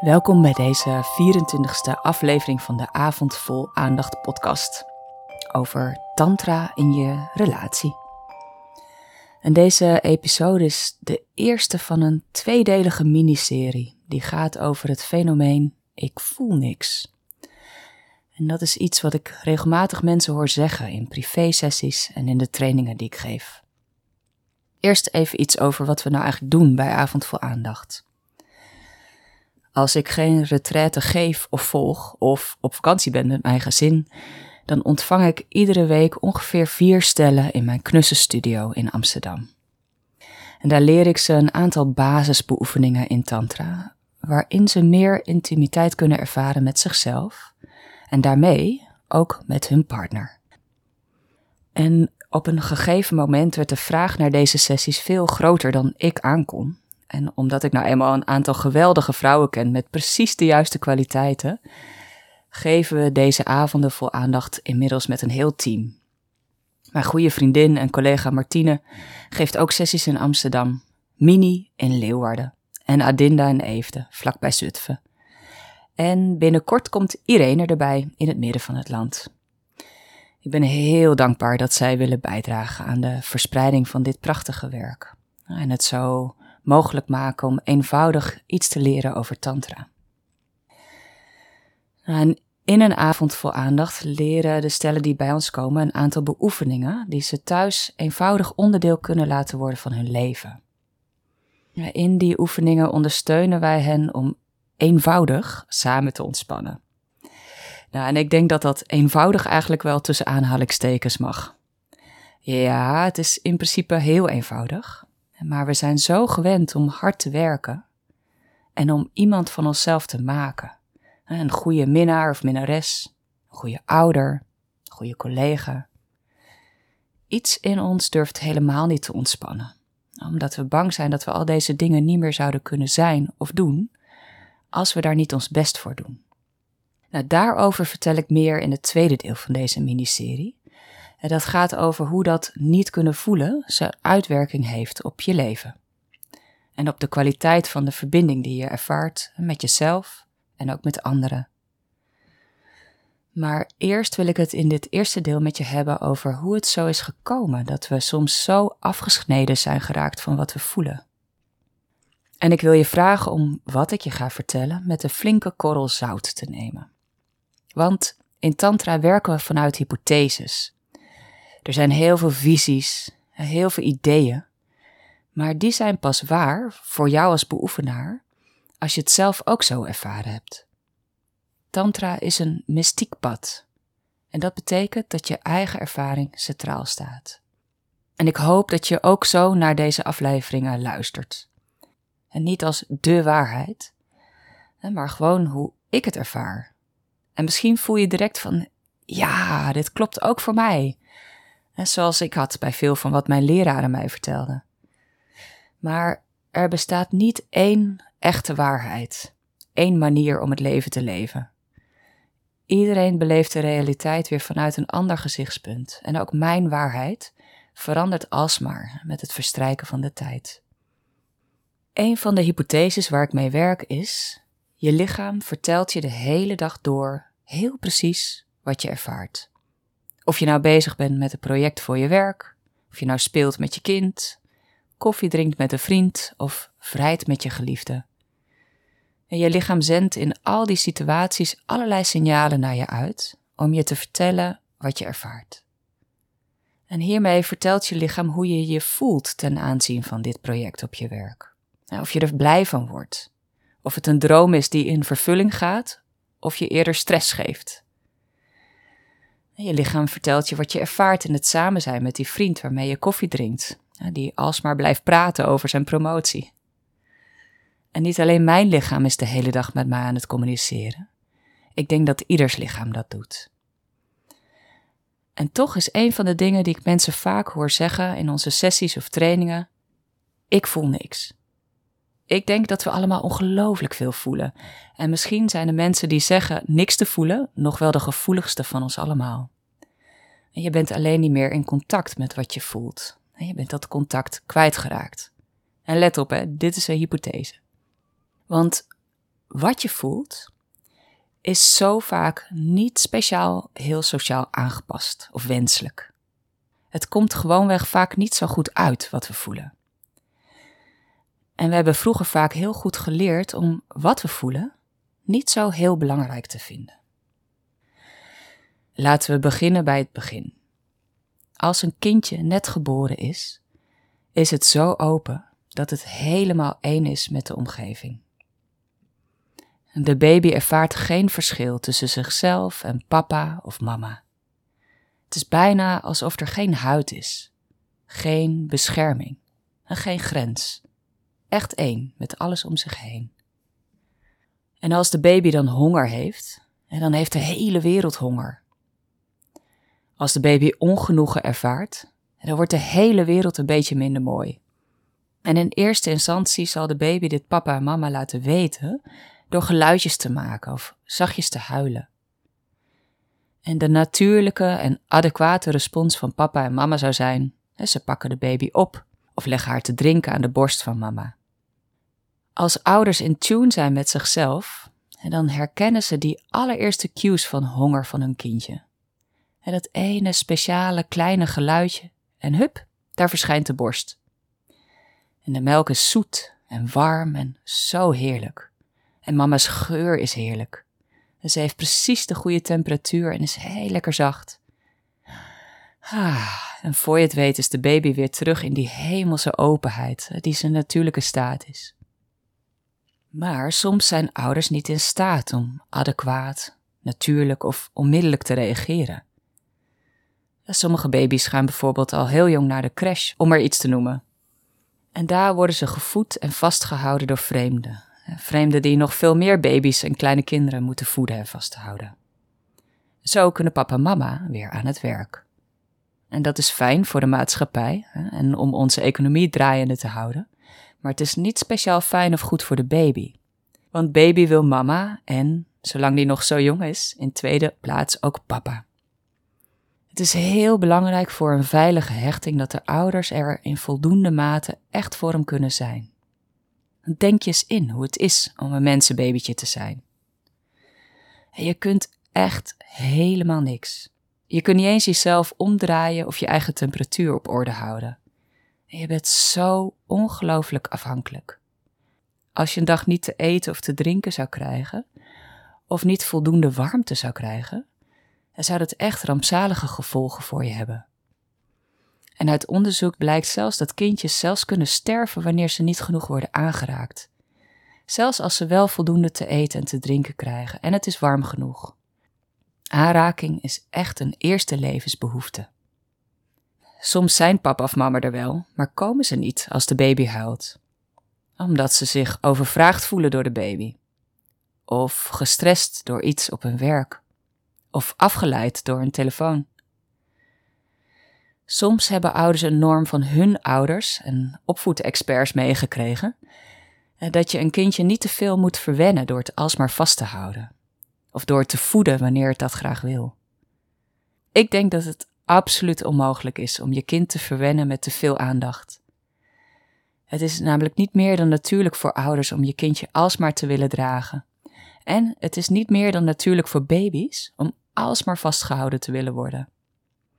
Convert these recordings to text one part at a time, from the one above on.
Welkom bij deze 24e aflevering van de Avond Vol Aandacht podcast over Tantra in je relatie. En deze episode is de eerste van een tweedelige miniserie die gaat over het fenomeen ik voel niks. En dat is iets wat ik regelmatig mensen hoor zeggen in privésessies en in de trainingen die ik geef. Eerst even iets over wat we nou eigenlijk doen bij Avond Vol Aandacht. Als ik geen retraite geef of volg of op vakantie ben met mijn gezin, dan ontvang ik iedere week ongeveer vier stellen in mijn knussenstudio in Amsterdam. En daar leer ik ze een aantal basisbeoefeningen in Tantra, waarin ze meer intimiteit kunnen ervaren met zichzelf en daarmee ook met hun partner. En op een gegeven moment werd de vraag naar deze sessies veel groter dan ik aankon. En omdat ik nou eenmaal een aantal geweldige vrouwen ken met precies de juiste kwaliteiten, geven we deze avonden vol aandacht inmiddels met een heel team. Mijn goede vriendin en collega Martine geeft ook sessies in Amsterdam, Mini in Leeuwarden en Adinda in Eefde, vlakbij Zutphen. En binnenkort komt Irene erbij in het midden van het land. Ik ben heel dankbaar dat zij willen bijdragen aan de verspreiding van dit prachtige werk. En het zo mogelijk maken om eenvoudig iets te leren over Tantra. En in een avond vol aandacht leren de stellen die bij ons komen een aantal beoefeningen die ze thuis eenvoudig onderdeel kunnen laten worden van hun leven. In die oefeningen ondersteunen wij hen om eenvoudig samen te ontspannen. Nou, en ik denk dat dat eenvoudig eigenlijk wel tussen aanhalingstekens mag. Ja, het is in principe heel eenvoudig. Maar we zijn zo gewend om hard te werken en om iemand van onszelf te maken. Een goede minnaar of minnares, een goede ouder, een goede collega. Iets in ons durft helemaal niet te ontspannen, omdat we bang zijn dat we al deze dingen niet meer zouden kunnen zijn of doen als we daar niet ons best voor doen. Nou, daarover vertel ik meer in het tweede deel van deze miniserie. En dat gaat over hoe dat niet kunnen voelen zijn uitwerking heeft op je leven. En op de kwaliteit van de verbinding die je ervaart met jezelf en ook met anderen. Maar eerst wil ik het in dit eerste deel met je hebben over hoe het zo is gekomen dat we soms zo afgesneden zijn geraakt van wat we voelen. En ik wil je vragen om wat ik je ga vertellen met een flinke korrel zout te nemen. Want in Tantra werken we vanuit hypotheses. Er zijn heel veel visies, heel veel ideeën, maar die zijn pas waar voor jou als beoefenaar als je het zelf ook zo ervaren hebt. Tantra is een mystiek pad en dat betekent dat je eigen ervaring centraal staat. En ik hoop dat je ook zo naar deze afleveringen luistert. En niet als de waarheid, maar gewoon hoe ik het ervaar. En misschien voel je direct van, ja, dit klopt ook voor mij zoals ik had bij veel van wat mijn leraren mij vertelden. Maar er bestaat niet één echte waarheid, één manier om het leven te leven. Iedereen beleeft de realiteit weer vanuit een ander gezichtspunt en ook mijn waarheid verandert alsmaar met het verstrijken van de tijd. Een van de hypotheses waar ik mee werk is: je lichaam vertelt je de hele dag door heel precies wat je ervaart. Of je nou bezig bent met een project voor je werk, of je nou speelt met je kind, koffie drinkt met een vriend of vrijt met je geliefde. En je lichaam zendt in al die situaties allerlei signalen naar je uit om je te vertellen wat je ervaart. En hiermee vertelt je lichaam hoe je je voelt ten aanzien van dit project op je werk. Of je er blij van wordt. Of het een droom is die in vervulling gaat, of je eerder stress geeft. Je lichaam vertelt je wat je ervaart in het samen zijn met die vriend waarmee je koffie drinkt, die alsmaar blijft praten over zijn promotie. En niet alleen mijn lichaam is de hele dag met mij aan het communiceren. Ik denk dat ieders lichaam dat doet. En toch is een van de dingen die ik mensen vaak hoor zeggen in onze sessies of trainingen: ik voel niks. Ik denk dat we allemaal ongelooflijk veel voelen. En misschien zijn de mensen die zeggen niks te voelen nog wel de gevoeligste van ons allemaal. En je bent alleen niet meer in contact met wat je voelt. Je bent dat contact kwijtgeraakt. En let op, hè, dit is een hypothese. Want wat je voelt is zo vaak niet speciaal heel sociaal aangepast of wenselijk. Het komt gewoonweg vaak niet zo goed uit wat we voelen. En we hebben vroeger vaak heel goed geleerd om wat we voelen niet zo heel belangrijk te vinden. Laten we beginnen bij het begin. Als een kindje net geboren is, is het zo open dat het helemaal één is met de omgeving. De baby ervaart geen verschil tussen zichzelf en papa of mama. Het is bijna alsof er geen huid is, geen bescherming en geen grens. Echt één met alles om zich heen. En als de baby dan honger heeft, dan heeft de hele wereld honger. Als de baby ongenoegen ervaart, dan wordt de hele wereld een beetje minder mooi. En in eerste instantie zal de baby dit papa en mama laten weten door geluidjes te maken of zachtjes te huilen. En de natuurlijke en adequate respons van papa en mama zou zijn: ze pakken de baby op of leggen haar te drinken aan de borst van mama. Als ouders in tune zijn met zichzelf, dan herkennen ze die allereerste cues van honger van hun kindje. En dat ene speciale kleine geluidje en hup, daar verschijnt de borst. En de melk is zoet en warm en zo heerlijk. En mama's geur is heerlijk. En ze heeft precies de goede temperatuur en is heel lekker zacht. Ah, en voor je het weet is de baby weer terug in die hemelse openheid die zijn natuurlijke staat is. Maar soms zijn ouders niet in staat om adequaat, natuurlijk of onmiddellijk te reageren. Sommige baby's gaan bijvoorbeeld al heel jong naar de crash, om er iets te noemen. En daar worden ze gevoed en vastgehouden door vreemden. Vreemden die nog veel meer baby's en kleine kinderen moeten voeden en vasthouden. Zo kunnen papa en mama weer aan het werk. En dat is fijn voor de maatschappij en om onze economie draaiende te houden. Maar het is niet speciaal fijn of goed voor de baby. Want baby wil mama en, zolang die nog zo jong is, in tweede plaats ook papa. Het is heel belangrijk voor een veilige hechting dat de ouders er in voldoende mate echt voor hem kunnen zijn. Denk eens in hoe het is om een mensenbabytje te zijn. En je kunt echt helemaal niks. Je kunt niet eens jezelf omdraaien of je eigen temperatuur op orde houden. Je bent zo ongelooflijk afhankelijk. Als je een dag niet te eten of te drinken zou krijgen, of niet voldoende warmte zou krijgen, dan zou dat echt rampzalige gevolgen voor je hebben. En uit onderzoek blijkt zelfs dat kindjes zelfs kunnen sterven wanneer ze niet genoeg worden aangeraakt. Zelfs als ze wel voldoende te eten en te drinken krijgen en het is warm genoeg. Aanraking is echt een eerste levensbehoefte. Soms zijn papa of mama er wel, maar komen ze niet als de baby huilt. Omdat ze zich overvraagd voelen door de baby. Of gestrest door iets op hun werk. Of afgeleid door een telefoon. Soms hebben ouders een norm van hun ouders en opvoedexperts meegekregen eh, dat je een kindje niet te veel moet verwennen door het alsmaar vast te houden. Of door te voeden wanneer het dat graag wil. Ik denk dat het absoluut onmogelijk is om je kind te verwennen met te veel aandacht. Het is namelijk niet meer dan natuurlijk voor ouders om je kindje alsmaar te willen dragen. En het is niet meer dan natuurlijk voor baby's om alsmaar vastgehouden te willen worden.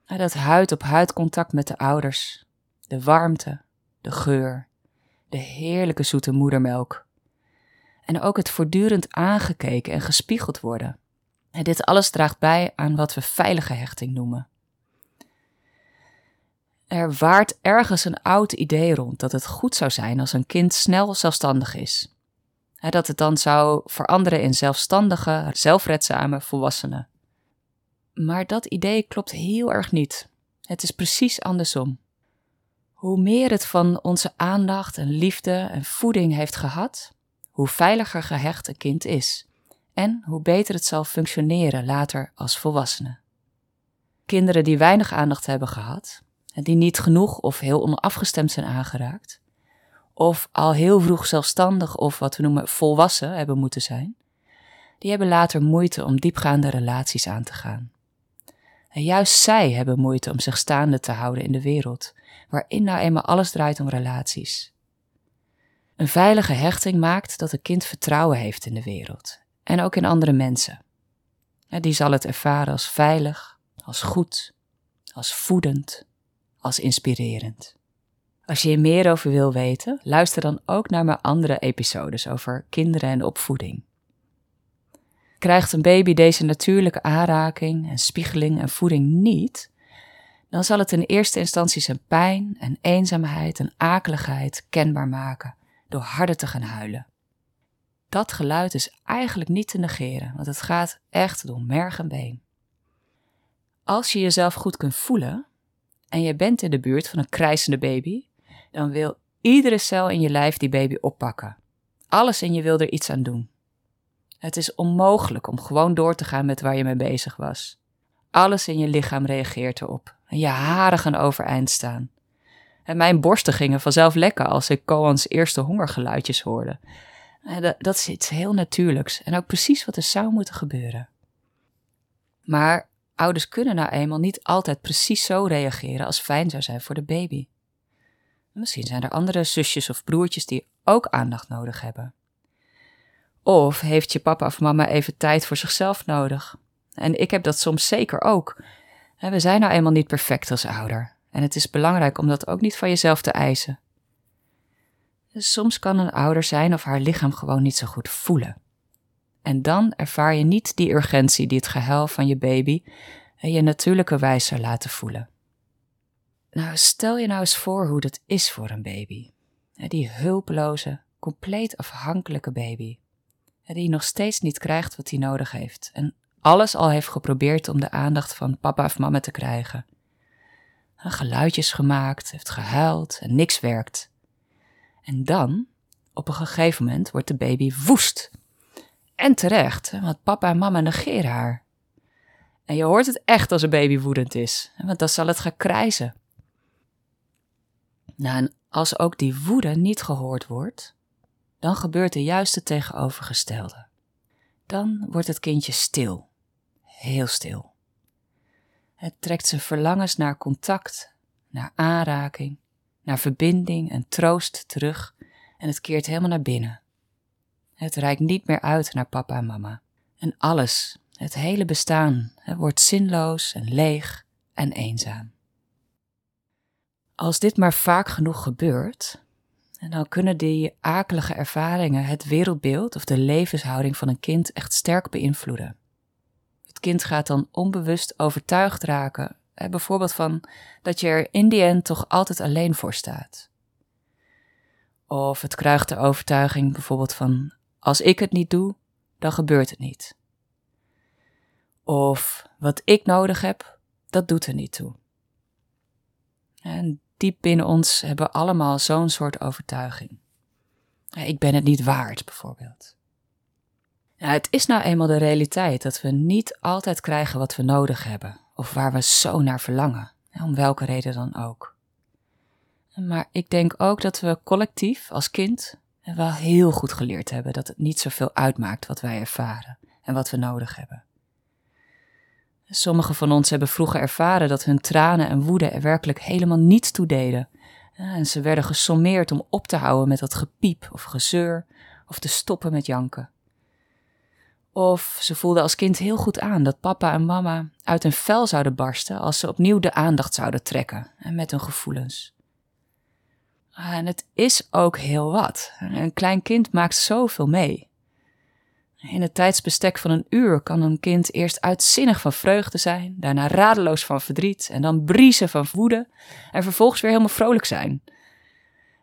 Dat huid-op-huid contact met de ouders, de warmte, de geur, de heerlijke zoete moedermelk. En ook het voortdurend aangekeken en gespiegeld worden. En dit alles draagt bij aan wat we veilige hechting noemen. Er waart ergens een oud idee rond dat het goed zou zijn als een kind snel zelfstandig is. Dat het dan zou veranderen in zelfstandige, zelfredzame volwassenen. Maar dat idee klopt heel erg niet. Het is precies andersom. Hoe meer het van onze aandacht en liefde en voeding heeft gehad, hoe veiliger gehecht een kind is en hoe beter het zal functioneren later als volwassene. Kinderen die weinig aandacht hebben gehad, die niet genoeg of heel onafgestemd zijn aangeraakt, of al heel vroeg zelfstandig of wat we noemen volwassen hebben moeten zijn, die hebben later moeite om diepgaande relaties aan te gaan. En juist zij hebben moeite om zich staande te houden in de wereld, waarin nou eenmaal alles draait om relaties. Een veilige hechting maakt dat een kind vertrouwen heeft in de wereld en ook in andere mensen. Die zal het ervaren als veilig, als goed, als voedend, als inspirerend. Als je hier meer over wil weten, luister dan ook naar mijn andere episodes over kinderen en opvoeding. Krijgt een baby deze natuurlijke aanraking en spiegeling en voeding niet, dan zal het in eerste instantie zijn pijn en eenzaamheid en akeligheid kenbaar maken door harder te gaan huilen. Dat geluid is eigenlijk niet te negeren, want het gaat echt door merg en been. Als je jezelf goed kunt voelen en je bent in de buurt van een krijsende baby, dan wil iedere cel in je lijf die baby oppakken. Alles in je wil er iets aan doen. Het is onmogelijk om gewoon door te gaan met waar je mee bezig was. Alles in je lichaam reageert erop en je haren gaan overeind staan. En mijn borsten gingen vanzelf lekker als ik Coans eerste hongergeluidjes hoorde. Dat is iets heel natuurlijks en ook precies wat er zou moeten gebeuren. Maar ouders kunnen nou eenmaal niet altijd precies zo reageren als fijn zou zijn voor de baby. Misschien zijn er andere zusjes of broertjes die ook aandacht nodig hebben. Of heeft je papa of mama even tijd voor zichzelf nodig? En ik heb dat soms zeker ook. We zijn nou eenmaal niet perfect als ouder. En het is belangrijk om dat ook niet van jezelf te eisen. Soms kan een ouder zijn of haar lichaam gewoon niet zo goed voelen. En dan ervaar je niet die urgentie die het gehuil van je baby en je natuurlijke wijze laten voelen. Nou, stel je nou eens voor hoe dat is voor een baby. Die hulpeloze, compleet afhankelijke baby. Die nog steeds niet krijgt wat hij nodig heeft. En alles al heeft geprobeerd om de aandacht van papa of mama te krijgen. Geluidjes gemaakt, heeft gehuild en niks werkt. En dan, op een gegeven moment, wordt de baby woest. En terecht, want papa en mama negeren haar. En je hoort het echt als een baby woedend is, want dan zal het gaan krijzen. Nou, en als ook die woede niet gehoord wordt, dan gebeurt de juiste tegenovergestelde. Dan wordt het kindje stil, heel stil. Het trekt zijn verlangens naar contact, naar aanraking, naar verbinding en troost terug en het keert helemaal naar binnen. Het reikt niet meer uit naar papa en mama. En alles, het hele bestaan, wordt zinloos en leeg en eenzaam. Als dit maar vaak genoeg gebeurt, dan kunnen die akelige ervaringen het wereldbeeld of de levenshouding van een kind echt sterk beïnvloeden. Het kind gaat dan onbewust overtuigd raken bijvoorbeeld van dat je er in die end toch altijd alleen voor staat. Of het krijgt de overtuiging bijvoorbeeld van als ik het niet doe, dan gebeurt het niet. Of wat ik nodig heb, dat doet er niet toe. En diep binnen ons hebben we allemaal zo'n soort overtuiging. Ik ben het niet waard, bijvoorbeeld. Het is nou eenmaal de realiteit dat we niet altijd krijgen wat we nodig hebben of waar we zo naar verlangen, om welke reden dan ook. Maar ik denk ook dat we collectief als kind wel heel goed geleerd hebben dat het niet zoveel uitmaakt wat wij ervaren en wat we nodig hebben. Sommigen van ons hebben vroeger ervaren dat hun tranen en woede er werkelijk helemaal niets toe deden. En ze werden gesommeerd om op te houden met dat gepiep of gezeur of te stoppen met janken. Of ze voelden als kind heel goed aan dat papa en mama uit hun vel zouden barsten als ze opnieuw de aandacht zouden trekken en met hun gevoelens. En het is ook heel wat. Een klein kind maakt zoveel mee. In het tijdsbestek van een uur kan een kind eerst uitzinnig van vreugde zijn, daarna radeloos van verdriet en dan briezen van woede en vervolgens weer helemaal vrolijk zijn.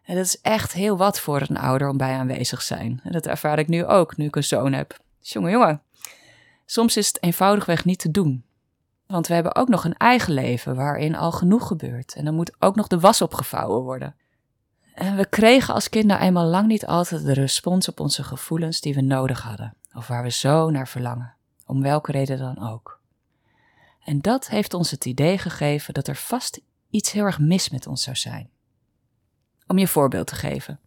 En dat is echt heel wat voor een ouder om bij aanwezig te zijn. En dat ervaar ik nu ook, nu ik een zoon heb. Jongen, jongen. Soms is het eenvoudigweg niet te doen. Want we hebben ook nog een eigen leven waarin al genoeg gebeurt. En dan moet ook nog de was opgevouwen worden. En we kregen als kinderen eenmaal lang niet altijd de respons op onze gevoelens die we nodig hadden. Of waar we zo naar verlangen. Om welke reden dan ook. En dat heeft ons het idee gegeven dat er vast iets heel erg mis met ons zou zijn. Om je voorbeeld te geven.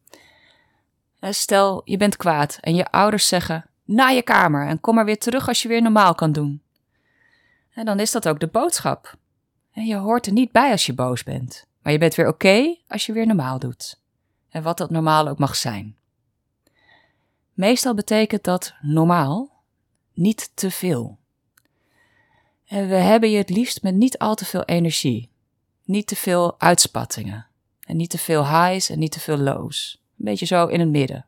Stel, je bent kwaad en je ouders zeggen: naar je kamer en kom maar weer terug als je weer normaal kan doen. En dan is dat ook de boodschap. En je hoort er niet bij als je boos bent, maar je bent weer oké als je weer normaal doet. En wat dat normaal ook mag zijn. Meestal betekent dat normaal niet te veel. En we hebben je het liefst met niet al te veel energie, niet te veel uitspattingen en niet te veel highs en niet te veel lows. Een beetje zo in het midden.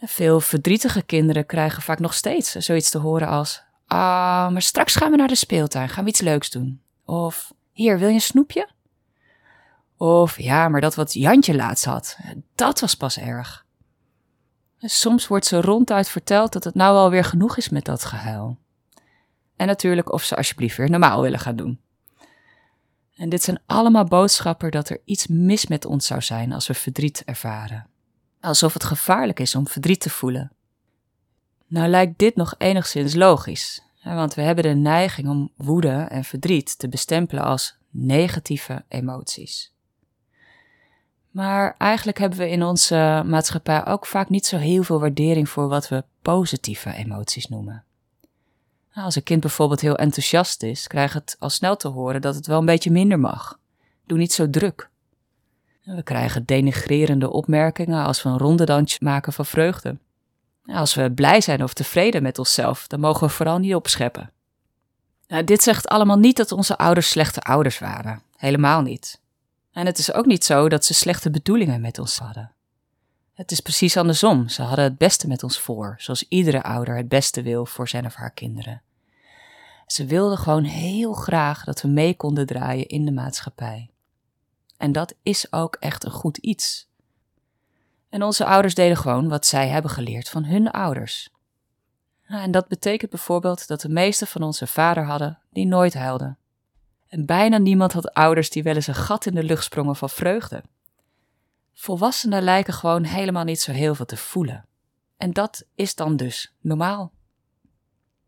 Veel verdrietige kinderen krijgen vaak nog steeds zoiets te horen als: Ah, maar straks gaan we naar de speeltuin, gaan we iets leuks doen. Of hier, wil je een snoepje? Of ja, maar dat wat Jantje laatst had, dat was pas erg. Soms wordt ze ronduit verteld dat het nou alweer genoeg is met dat gehuil. En natuurlijk of ze alsjeblieft weer normaal willen gaan doen. En dit zijn allemaal boodschappen dat er iets mis met ons zou zijn als we verdriet ervaren. Alsof het gevaarlijk is om verdriet te voelen. Nou lijkt dit nog enigszins logisch, want we hebben de neiging om woede en verdriet te bestempelen als negatieve emoties. Maar eigenlijk hebben we in onze maatschappij ook vaak niet zo heel veel waardering voor wat we positieve emoties noemen. Nou, als een kind bijvoorbeeld heel enthousiast is, krijgt het al snel te horen dat het wel een beetje minder mag. Doe niet zo druk. We krijgen denigrerende opmerkingen als we een rondedansje maken van vreugde. Als we blij zijn of tevreden met onszelf, dan mogen we vooral niet opscheppen. Nou, dit zegt allemaal niet dat onze ouders slechte ouders waren. Helemaal niet. En het is ook niet zo dat ze slechte bedoelingen met ons hadden. Het is precies andersom. Ze hadden het beste met ons voor, zoals iedere ouder het beste wil voor zijn of haar kinderen. Ze wilden gewoon heel graag dat we mee konden draaien in de maatschappij. En dat is ook echt een goed iets. En onze ouders deden gewoon wat zij hebben geleerd van hun ouders. En dat betekent bijvoorbeeld dat de meeste van ons een vader hadden die nooit huilde. En bijna niemand had ouders die wel eens een gat in de lucht sprongen van vreugde. Volwassenen lijken gewoon helemaal niet zo heel veel te voelen. En dat is dan dus normaal.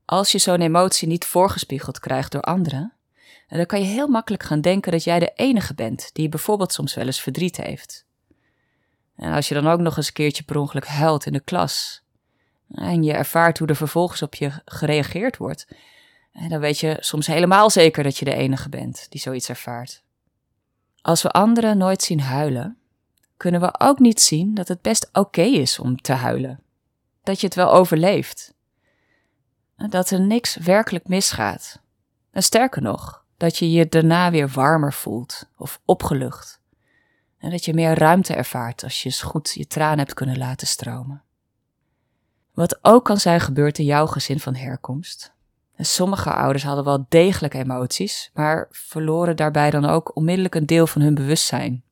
Als je zo'n emotie niet voorgespiegeld krijgt door anderen, dan kan je heel makkelijk gaan denken dat jij de enige bent die bijvoorbeeld soms wel eens verdriet heeft. En als je dan ook nog eens een keertje per ongeluk huilt in de klas en je ervaart hoe er vervolgens op je gereageerd wordt, dan weet je soms helemaal zeker dat je de enige bent die zoiets ervaart. Als we anderen nooit zien huilen, kunnen we ook niet zien dat het best oké is om te huilen. Dat je het wel overleeft. Dat er niks werkelijk misgaat. En sterker nog, dat je je daarna weer warmer voelt of opgelucht. En dat je meer ruimte ervaart als je eens goed je tranen hebt kunnen laten stromen. Wat ook kan zijn gebeurd in jouw gezin van herkomst. Sommige ouders hadden wel degelijk emoties, maar verloren daarbij dan ook onmiddellijk een deel van hun bewustzijn.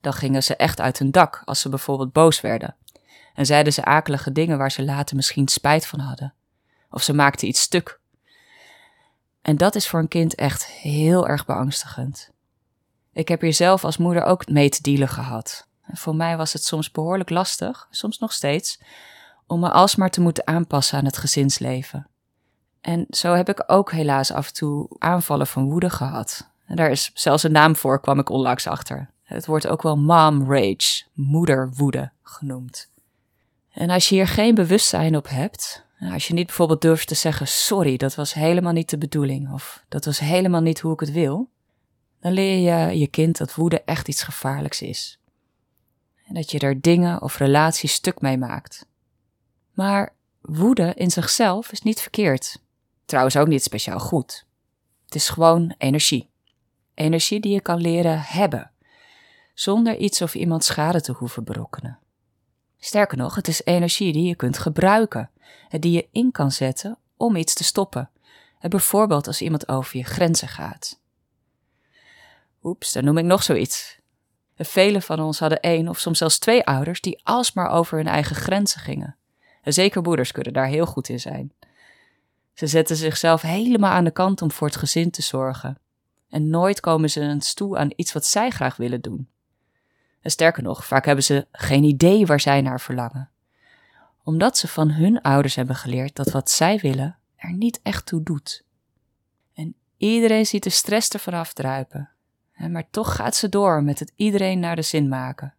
Dan gingen ze echt uit hun dak als ze bijvoorbeeld boos werden. En zeiden ze akelige dingen waar ze later misschien spijt van hadden. Of ze maakten iets stuk. En dat is voor een kind echt heel erg beangstigend. Ik heb hier zelf als moeder ook mee te dealen gehad. Voor mij was het soms behoorlijk lastig, soms nog steeds, om me alsmaar te moeten aanpassen aan het gezinsleven. En zo heb ik ook helaas af en toe aanvallen van woede gehad. En daar is zelfs een naam voor, kwam ik onlangs achter. Het wordt ook wel mom rage, moederwoede genoemd. En als je hier geen bewustzijn op hebt, als je niet bijvoorbeeld durft te zeggen: Sorry, dat was helemaal niet de bedoeling, of dat was helemaal niet hoe ik het wil, dan leer je je kind dat woede echt iets gevaarlijks is. En dat je er dingen of relaties stuk mee maakt. Maar woede in zichzelf is niet verkeerd. Trouwens ook niet speciaal goed. Het is gewoon energie. Energie die je kan leren hebben, zonder iets of iemand schade te hoeven berokkenen. Sterker nog, het is energie die je kunt gebruiken en die je in kan zetten om iets te stoppen. En bijvoorbeeld als iemand over je grenzen gaat. Oeps, dan noem ik nog zoiets. Velen van ons hadden één of soms zelfs twee ouders die alsmaar over hun eigen grenzen gingen. En zeker moeders kunnen daar heel goed in zijn. Ze zetten zichzelf helemaal aan de kant om voor het gezin te zorgen. En nooit komen ze eens toe aan iets wat zij graag willen doen. En sterker nog, vaak hebben ze geen idee waar zij naar verlangen. Omdat ze van hun ouders hebben geleerd dat wat zij willen er niet echt toe doet. En iedereen ziet de stress ervan afdruipen. Maar toch gaat ze door met het iedereen naar de zin maken.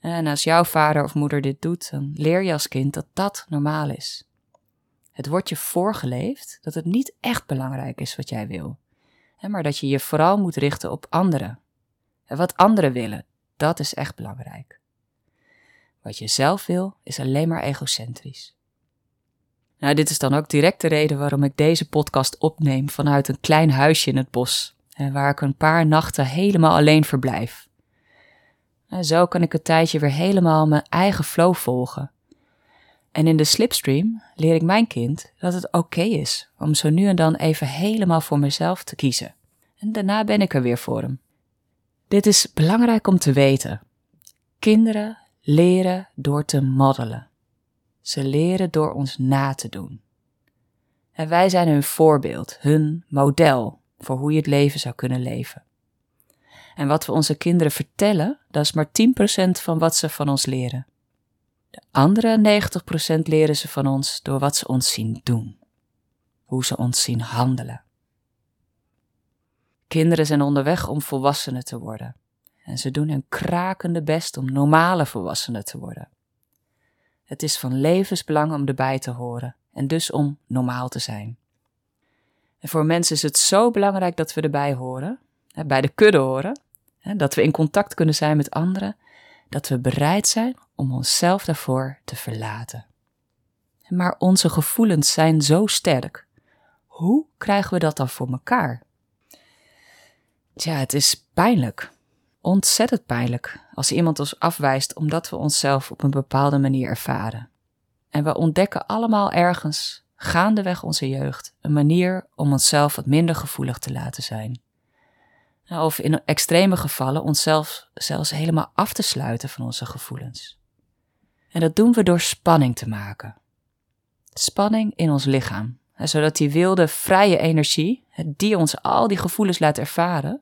En als jouw vader of moeder dit doet, dan leer je als kind dat dat normaal is. Het wordt je voorgeleefd dat het niet echt belangrijk is wat jij wil, maar dat je je vooral moet richten op anderen. En wat anderen willen, dat is echt belangrijk. wat je zelf wil, is alleen maar egocentrisch. Nou, dit is dan ook direct de reden waarom ik deze podcast opneem vanuit een klein huisje in het bos, waar ik een paar nachten helemaal alleen verblijf. En zo kan ik het tijdje weer helemaal mijn eigen flow volgen. En in de slipstream leer ik mijn kind dat het oké is om zo nu en dan even helemaal voor mezelf te kiezen. En daarna ben ik er weer voor hem. Dit is belangrijk om te weten. Kinderen leren door te moddelen. Ze leren door ons na te doen. En wij zijn hun voorbeeld, hun model voor hoe je het leven zou kunnen leven. En wat we onze kinderen vertellen, dat is maar 10% van wat ze van ons leren. De andere 90% leren ze van ons door wat ze ons zien doen, hoe ze ons zien handelen. Kinderen zijn onderweg om volwassenen te worden. En ze doen hun krakende best om normale volwassenen te worden. Het is van levensbelang om erbij te horen en dus om normaal te zijn. En voor mensen is het zo belangrijk dat we erbij horen, bij de kudde horen, dat we in contact kunnen zijn met anderen, dat we bereid zijn om onszelf daarvoor te verlaten. Maar onze gevoelens zijn zo sterk. Hoe krijgen we dat dan voor elkaar? Tja, het is pijnlijk. Ontzettend pijnlijk als iemand ons afwijst omdat we onszelf op een bepaalde manier ervaren. En we ontdekken allemaal ergens, gaandeweg onze jeugd, een manier om onszelf wat minder gevoelig te laten zijn. Of in extreme gevallen onszelf zelfs helemaal af te sluiten van onze gevoelens. En dat doen we door spanning te maken. Spanning in ons lichaam, zodat die wilde, vrije energie, die ons al die gevoelens laat ervaren,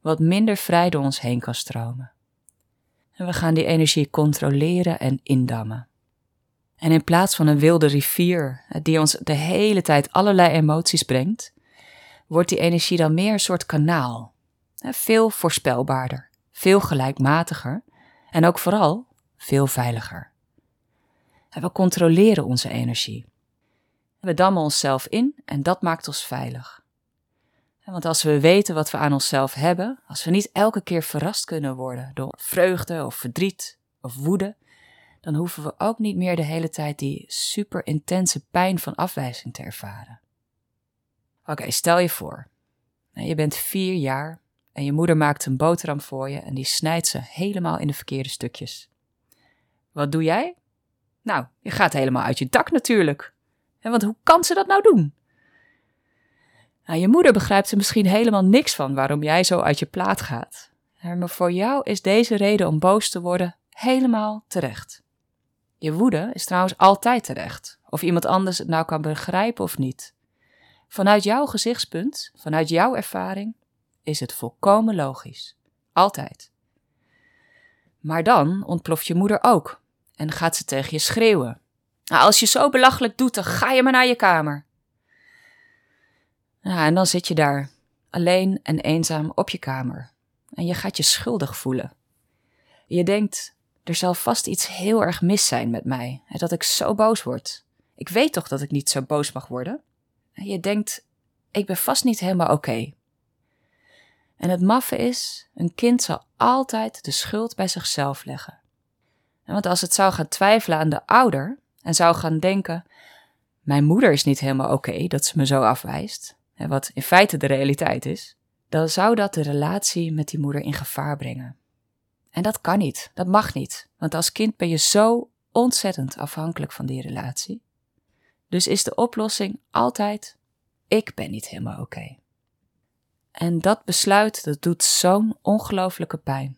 wat minder vrij door ons heen kan stromen. En we gaan die energie controleren en indammen. En in plaats van een wilde rivier die ons de hele tijd allerlei emoties brengt, wordt die energie dan meer een soort kanaal. Veel voorspelbaarder, veel gelijkmatiger en ook vooral veel veiliger. We controleren onze energie. We dammen onszelf in en dat maakt ons veilig. Want als we weten wat we aan onszelf hebben, als we niet elke keer verrast kunnen worden door vreugde of verdriet of woede, dan hoeven we ook niet meer de hele tijd die super intense pijn van afwijzing te ervaren. Oké, stel je voor, je bent vier jaar en je moeder maakt een boterham voor je en die snijdt ze helemaal in de verkeerde stukjes. Wat doe jij? Nou, je gaat helemaal uit je dak natuurlijk. Want hoe kan ze dat nou doen? Nou, je moeder begrijpt er misschien helemaal niks van waarom jij zo uit je plaat gaat. Maar voor jou is deze reden om boos te worden helemaal terecht. Je woede is trouwens altijd terecht, of iemand anders het nou kan begrijpen of niet. Vanuit jouw gezichtspunt, vanuit jouw ervaring, is het volkomen logisch. Altijd. Maar dan ontploft je moeder ook en gaat ze tegen je schreeuwen. Nou, als je zo belachelijk doet, dan ga je maar naar je kamer. En dan zit je daar, alleen en eenzaam op je kamer. En je gaat je schuldig voelen. Je denkt, er zal vast iets heel erg mis zijn met mij, dat ik zo boos word. Ik weet toch dat ik niet zo boos mag worden? Je denkt, ik ben vast niet helemaal oké. En het maffe is, een kind zal altijd de schuld bij zichzelf leggen. Want als het zou gaan twijfelen aan de ouder en zou gaan denken: Mijn moeder is niet helemaal oké dat ze me zo afwijst, wat in feite de realiteit is, dan zou dat de relatie met die moeder in gevaar brengen. En dat kan niet, dat mag niet, want als kind ben je zo ontzettend afhankelijk van die relatie. Dus is de oplossing altijd: ik ben niet helemaal oké. En dat besluit, dat doet zo'n ongelooflijke pijn.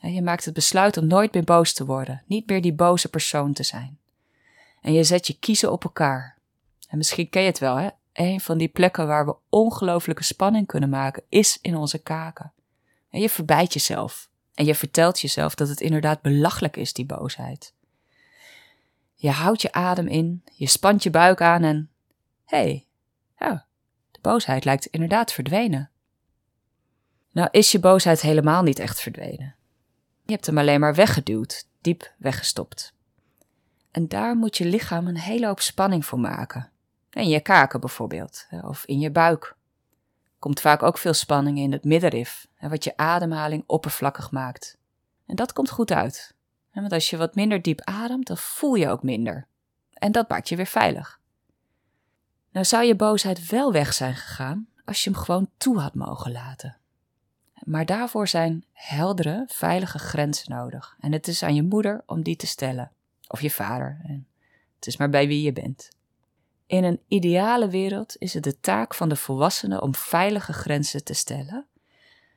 Je maakt het besluit om nooit meer boos te worden, niet meer die boze persoon te zijn. En je zet je kiezen op elkaar. En misschien ken je het wel, hè? een van die plekken waar we ongelooflijke spanning kunnen maken, is in onze kaken. En je verbijt jezelf. En je vertelt jezelf dat het inderdaad belachelijk is, die boosheid. Je houdt je adem in, je spant je buik aan en. Hey, ja, boosheid lijkt inderdaad verdwenen. Nou is je boosheid helemaal niet echt verdwenen. Je hebt hem alleen maar weggeduwd, diep weggestopt. En daar moet je lichaam een hele hoop spanning voor maken. In je kaken bijvoorbeeld, of in je buik. Komt vaak ook veel spanning in het middenrif, wat je ademhaling oppervlakkig maakt. En dat komt goed uit. Want als je wat minder diep ademt, dan voel je ook minder. En dat maakt je weer veilig. Nou zou je boosheid wel weg zijn gegaan als je hem gewoon toe had mogen laten. Maar daarvoor zijn heldere, veilige grenzen nodig. En het is aan je moeder om die te stellen. Of je vader. Het is maar bij wie je bent. In een ideale wereld is het de taak van de volwassene om veilige grenzen te stellen,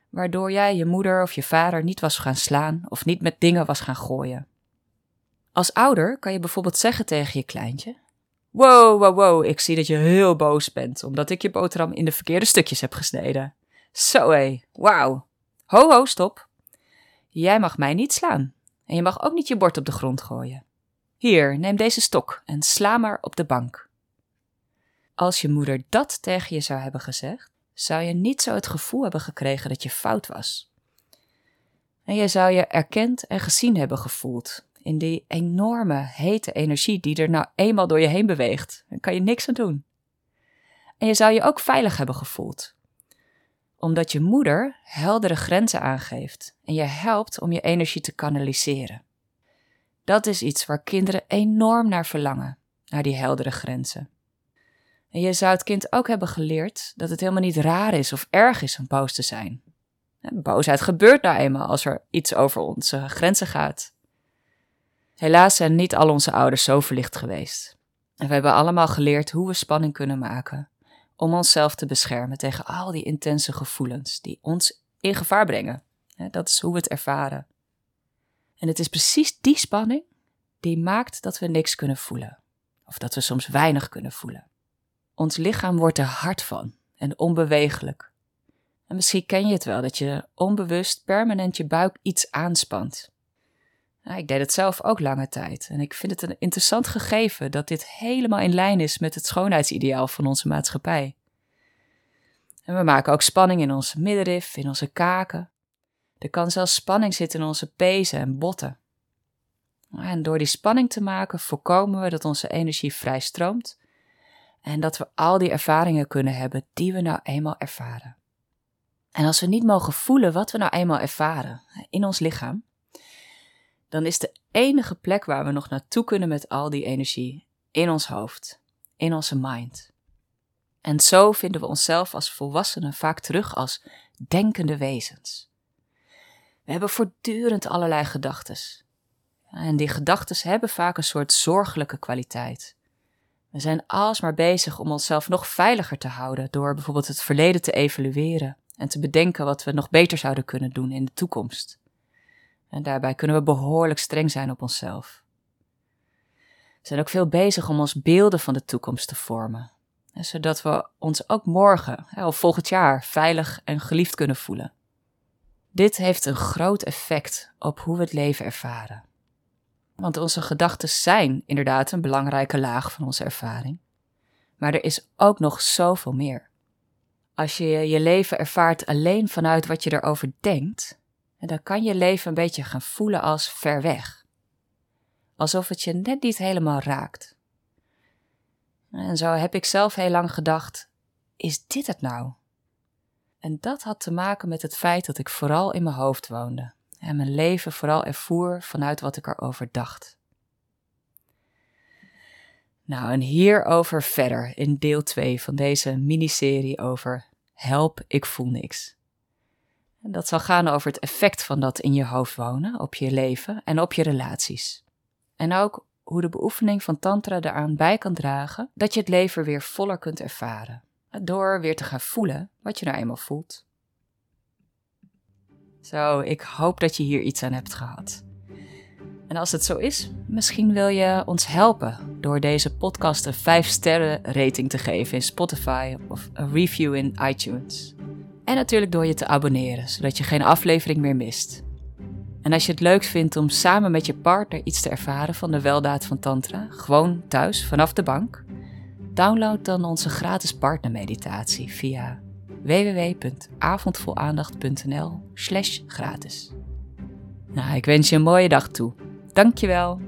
waardoor jij je moeder of je vader niet was gaan slaan of niet met dingen was gaan gooien. Als ouder kan je bijvoorbeeld zeggen tegen je kleintje: Wow, wow, wow, ik zie dat je heel boos bent omdat ik je boterham in de verkeerde stukjes heb gesneden. Zo hé, wauw. Ho, ho, stop. Jij mag mij niet slaan en je mag ook niet je bord op de grond gooien. Hier, neem deze stok en sla maar op de bank. Als je moeder dat tegen je zou hebben gezegd, zou je niet zo het gevoel hebben gekregen dat je fout was. En je zou je erkend en gezien hebben gevoeld in die enorme hete energie die er nou eenmaal door je heen beweegt. Daar kan je niks aan doen. En je zou je ook veilig hebben gevoeld, omdat je moeder heldere grenzen aangeeft en je helpt om je energie te kanaliseren. Dat is iets waar kinderen enorm naar verlangen, naar die heldere grenzen. En je zou het kind ook hebben geleerd dat het helemaal niet raar is of erg is om boos te zijn. Boosheid gebeurt nou eenmaal als er iets over onze grenzen gaat. Helaas zijn niet al onze ouders zo verlicht geweest. En we hebben allemaal geleerd hoe we spanning kunnen maken om onszelf te beschermen tegen al die intense gevoelens die ons in gevaar brengen. Dat is hoe we het ervaren. En het is precies die spanning die maakt dat we niks kunnen voelen. Of dat we soms weinig kunnen voelen. Ons lichaam wordt er hard van en onbewegelijk. En misschien ken je het wel dat je onbewust permanent je buik iets aanspant. Nou, ik deed het zelf ook lange tijd en ik vind het een interessant gegeven dat dit helemaal in lijn is met het schoonheidsideaal van onze maatschappij. En we maken ook spanning in onze middenrif, in onze kaken. Er kan zelfs spanning zitten in onze pezen en botten. En door die spanning te maken voorkomen we dat onze energie vrij stroomt en dat we al die ervaringen kunnen hebben die we nou eenmaal ervaren. En als we niet mogen voelen wat we nou eenmaal ervaren in ons lichaam, dan is de enige plek waar we nog naartoe kunnen met al die energie in ons hoofd, in onze mind. En zo vinden we onszelf als volwassenen vaak terug als denkende wezens. We hebben voortdurend allerlei gedachten. En die gedachten hebben vaak een soort zorgelijke kwaliteit. We zijn alsmaar bezig om onszelf nog veiliger te houden door bijvoorbeeld het verleden te evalueren en te bedenken wat we nog beter zouden kunnen doen in de toekomst. En daarbij kunnen we behoorlijk streng zijn op onszelf. We zijn ook veel bezig om ons beelden van de toekomst te vormen, zodat we ons ook morgen of volgend jaar veilig en geliefd kunnen voelen. Dit heeft een groot effect op hoe we het leven ervaren. Want onze gedachten zijn inderdaad een belangrijke laag van onze ervaring. Maar er is ook nog zoveel meer. Als je je leven ervaart alleen vanuit wat je erover denkt, dan kan je leven een beetje gaan voelen als ver weg. Alsof het je net niet helemaal raakt. En zo heb ik zelf heel lang gedacht: is dit het nou? En dat had te maken met het feit dat ik vooral in mijn hoofd woonde en mijn leven vooral ervoer vanuit wat ik erover dacht. Nou, en hierover verder in deel 2 van deze miniserie over Help, ik voel niks. Dat zal gaan over het effect van dat in je hoofd wonen op je leven en op je relaties. En ook hoe de beoefening van Tantra eraan bij kan dragen dat je het leven weer voller kunt ervaren. Door weer te gaan voelen wat je nou eenmaal voelt. Zo, ik hoop dat je hier iets aan hebt gehad. En als het zo is, misschien wil je ons helpen door deze podcast een 5 sterren rating te geven in Spotify of een review in iTunes. En natuurlijk door je te abonneren, zodat je geen aflevering meer mist. En als je het leuk vindt om samen met je partner iets te ervaren van de weldaad van Tantra, gewoon thuis vanaf de bank, download dan onze gratis partnermeditatie via www.avondvolaandacht.nl slash gratis. Nou, ik wens je een mooie dag toe. Dankjewel.